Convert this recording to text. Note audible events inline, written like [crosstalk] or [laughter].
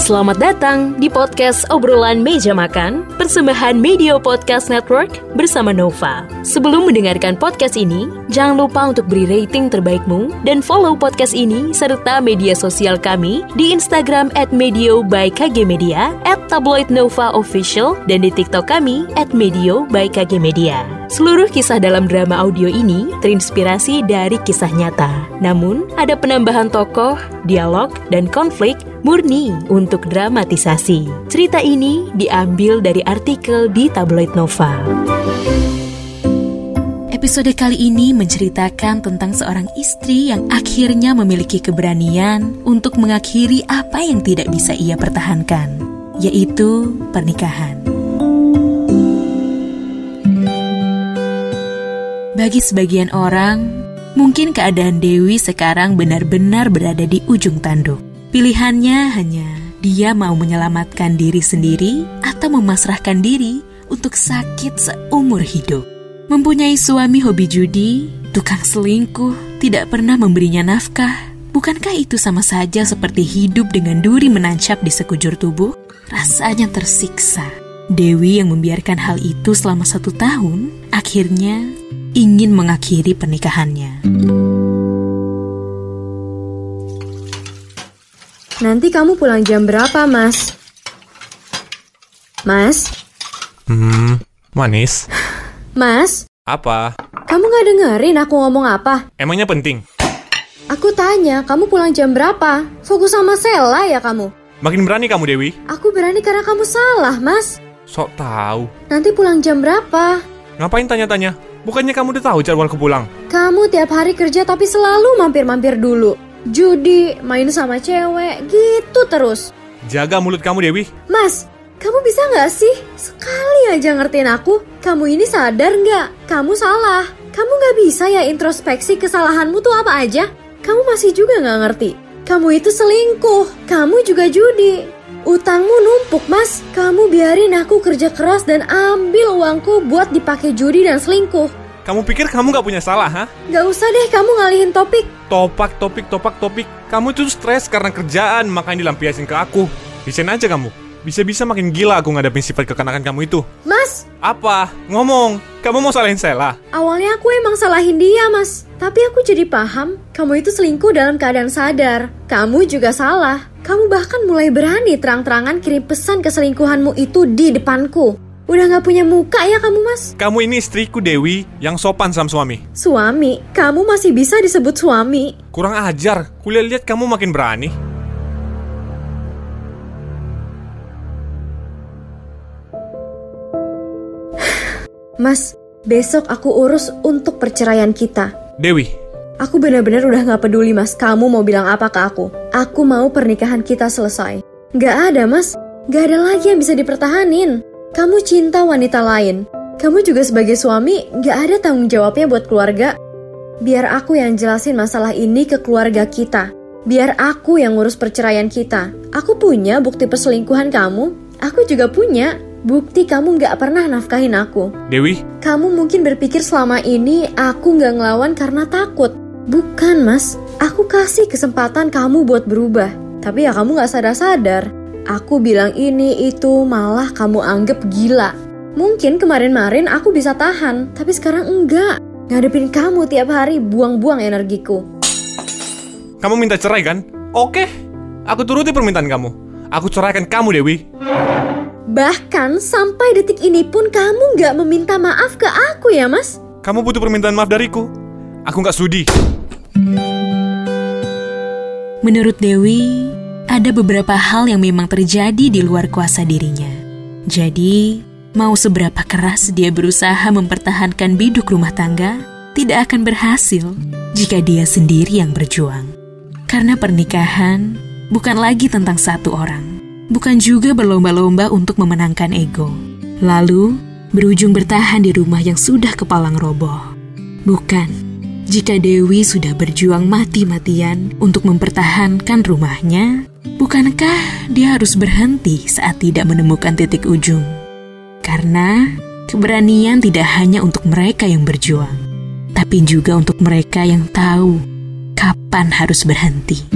Selamat datang di podcast obrolan meja makan persembahan Media Podcast Network bersama Nova. Sebelum mendengarkan podcast ini, jangan lupa untuk beri rating terbaikmu dan follow podcast ini serta media sosial kami di Instagram at Medio by KG Tabloid Nova Official, dan di TikTok kami at Medio by KG Media. Seluruh kisah dalam drama audio ini terinspirasi dari kisah nyata. Namun, ada penambahan tokoh, dialog, dan konflik murni untuk dramatisasi. Cerita ini diambil dari artikel di tabloid Nova. Episode kali ini menceritakan tentang seorang istri yang akhirnya memiliki keberanian untuk mengakhiri apa yang tidak bisa ia pertahankan, yaitu pernikahan. Bagi sebagian orang, mungkin keadaan Dewi sekarang benar-benar berada di ujung tanduk. Pilihannya hanya dia mau menyelamatkan diri sendiri atau memasrahkan diri untuk sakit seumur hidup. Mempunyai suami hobi judi, tukang selingkuh, tidak pernah memberinya nafkah. Bukankah itu sama saja seperti hidup dengan duri menancap di sekujur tubuh? Rasanya tersiksa. Dewi yang membiarkan hal itu selama satu tahun, akhirnya ingin mengakhiri pernikahannya. Nanti kamu pulang jam berapa, Mas? Mas? Hmm, manis. Mas? Apa? Kamu gak dengerin aku ngomong apa? Emangnya penting? Aku tanya, kamu pulang jam berapa? Fokus sama Sela ya kamu? Makin berani kamu, Dewi. Aku berani karena kamu salah, Mas. Sok tahu. Nanti pulang jam berapa? Ngapain tanya-tanya? Bukannya kamu udah tahu jadwalku pulang? Kamu tiap hari kerja tapi selalu mampir-mampir dulu. Judi, main sama cewek, gitu terus. Jaga mulut kamu, Dewi. Mas, kamu bisa nggak sih sekali aja ngertiin aku? Kamu ini sadar nggak? Kamu salah. Kamu nggak bisa ya introspeksi kesalahanmu tuh apa aja? Kamu masih juga nggak ngerti. Kamu itu selingkuh. Kamu juga judi. Utangmu numpuk mas, kamu biarin aku kerja keras dan ambil uangku buat dipakai judi dan selingkuh. Kamu pikir kamu gak punya salah, ha? Gak usah deh kamu ngalihin topik. Topak, topik, topak, topik. Kamu tuh stres karena kerjaan, makanya dilampiasin ke aku. Bisa aja kamu. Bisa-bisa makin gila aku ngadepin sifat kekanakan kamu itu. Mas! Apa? Ngomong. Kamu mau salahin Sela? Awalnya aku emang salahin dia, Mas. Tapi aku jadi paham, kamu itu selingkuh dalam keadaan sadar. Kamu juga salah. Kamu bahkan mulai berani terang-terangan kirim pesan keselingkuhanmu itu di depanku. Udah gak punya muka ya kamu mas? Kamu ini istriku Dewi yang sopan sama suami. Suami? Kamu masih bisa disebut suami? Kurang ajar, kuliah lihat kamu makin berani. [sighs] Mas, besok aku urus untuk perceraian kita. Dewi, Aku benar-benar udah gak peduli mas, kamu mau bilang apa ke aku. Aku mau pernikahan kita selesai. Gak ada mas, gak ada lagi yang bisa dipertahanin. Kamu cinta wanita lain. Kamu juga sebagai suami gak ada tanggung jawabnya buat keluarga. Biar aku yang jelasin masalah ini ke keluarga kita. Biar aku yang ngurus perceraian kita. Aku punya bukti perselingkuhan kamu. Aku juga punya bukti kamu gak pernah nafkahin aku. Dewi, Kamu mungkin berpikir selama ini aku gak ngelawan karena takut. Bukan mas, aku kasih kesempatan kamu buat berubah. Tapi ya kamu gak sadar-sadar. Aku bilang ini itu malah kamu anggap gila. Mungkin kemarin-marin aku bisa tahan, tapi sekarang enggak. Ngadepin kamu tiap hari buang-buang energiku. kamu minta cerai kan? Oke, aku turuti permintaan kamu. Aku ceraikan kamu, Dewi. Bahkan sampai detik ini pun kamu nggak meminta maaf ke aku ya mas? Kamu butuh permintaan maaf dariku. Aku nggak sudi. Menurut Dewi, ada beberapa hal yang memang terjadi di luar kuasa dirinya. Jadi, mau seberapa keras dia berusaha mempertahankan biduk rumah tangga, tidak akan berhasil jika dia sendiri yang berjuang. Karena pernikahan bukan lagi tentang satu orang, bukan juga berlomba-lomba untuk memenangkan ego. Lalu, berujung bertahan di rumah yang sudah kepalang roboh. Bukan jika Dewi sudah berjuang mati-matian untuk mempertahankan rumahnya, bukankah dia harus berhenti saat tidak menemukan titik ujung? Karena keberanian tidak hanya untuk mereka yang berjuang, tapi juga untuk mereka yang tahu kapan harus berhenti.